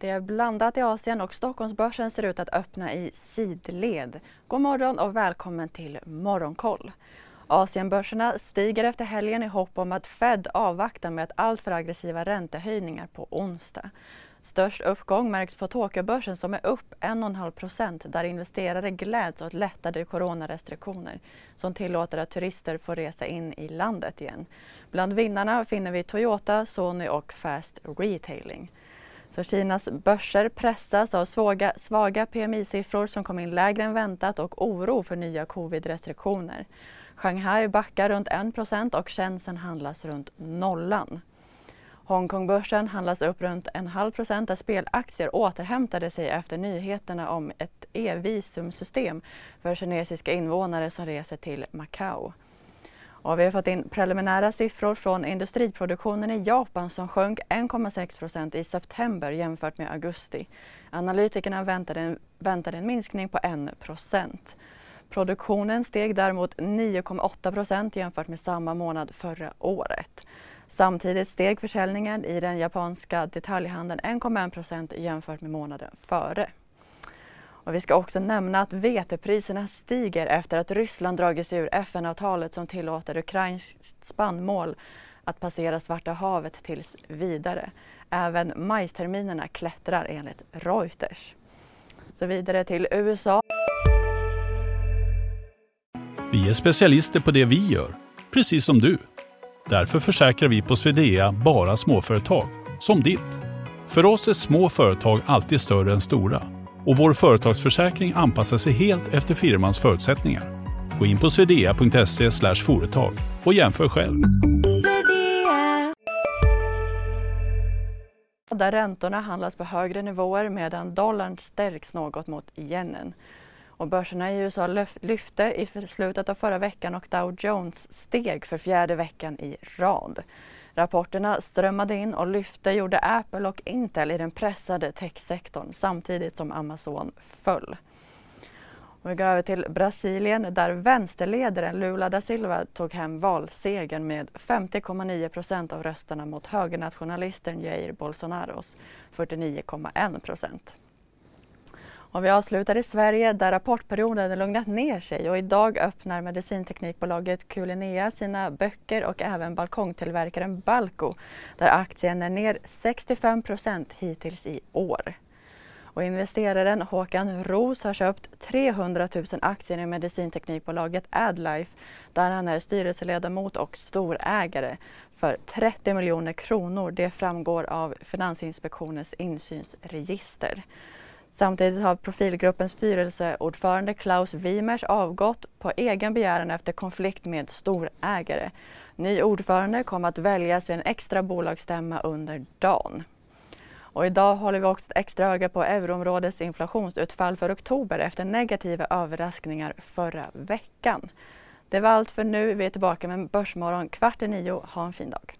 Det är blandat i Asien och Stockholmsbörsen ser ut att öppna i sidled. God morgon och välkommen till Morgonkoll. Asienbörserna stiger efter helgen i hopp om att Fed avvaktar med alltför aggressiva räntehöjningar på onsdag. Störst uppgång märks på Tokyobörsen som är upp 1,5 procent där investerare gläds åt lättade coronarestriktioner som tillåter att turister får resa in i landet igen. Bland vinnarna finner vi Toyota, Sony och Fast Retailing. Så Kinas börser pressas av svaga, svaga PMI-siffror som kom in lägre än väntat och oro för nya covid-restriktioner. Shanghai backar runt 1 och Shenzhen handlas runt nollan. Hongkongbörsen handlas upp runt en halv procent där spelaktier återhämtade sig efter nyheterna om ett e-visumsystem för kinesiska invånare som reser till Macao. Och vi har fått in preliminära siffror från industriproduktionen i Japan som sjönk 1,6 procent i september jämfört med augusti. Analytikerna väntade en, väntade en minskning på 1 procent. Produktionen steg däremot 9,8 procent jämfört med samma månad förra året. Samtidigt steg försäljningen i den japanska detaljhandeln 1,1 procent jämfört med månaden före. Och vi ska också nämna att vetepriserna stiger efter att Ryssland dragit sig ur FN-avtalet som tillåter ukrainskt spannmål att passera Svarta havet tills vidare. Även majsterminerna klättrar enligt Reuters. Så vidare till USA. Vi är specialister på det vi gör, precis som du. Därför försäkrar vi på Swedea bara småföretag, som ditt. För oss är små företag alltid större än stora och vår företagsförsäkring anpassar sig helt efter firmans förutsättningar. Gå in på swedea.se företag och jämför själv. Där räntorna handlas på högre nivåer medan dollarn stärks något mot yenen. Och börserna i USA lyfte i slutet av förra veckan och Dow Jones steg för fjärde veckan i rad. Rapporterna strömmade in och lyfte gjorde Apple och Intel i den pressade techsektorn samtidigt som Amazon föll. Och vi går över till Brasilien där vänsterledaren Lula da Silva tog hem valsegern med 50,9 procent av rösterna mot högernationalisten Jair Bolsonaros 49,1 procent. Och vi avslutar i Sverige där rapportperioden lugnat ner sig och idag öppnar medicinteknikbolaget Kulinea sina böcker och även balkongtillverkaren Balco där aktien är ner 65 procent hittills i år. Och investeraren Håkan Ros har köpt 300 000 aktier i medicinteknikbolaget Adlife där han är styrelseledamot och storägare för 30 miljoner kronor. Det framgår av Finansinspektionens insynsregister. Samtidigt har profilgruppens styrelseordförande Klaus Wimers avgått på egen begäran efter konflikt med storägare. Ny ordförande kommer att väljas vid en extra bolagsstämma under dagen. Och idag håller vi också ett extra öga på euroområdets inflationsutfall för oktober efter negativa överraskningar förra veckan. Det var allt för nu. Vi är tillbaka med Börsmorgon kvart i nio. Ha en fin dag.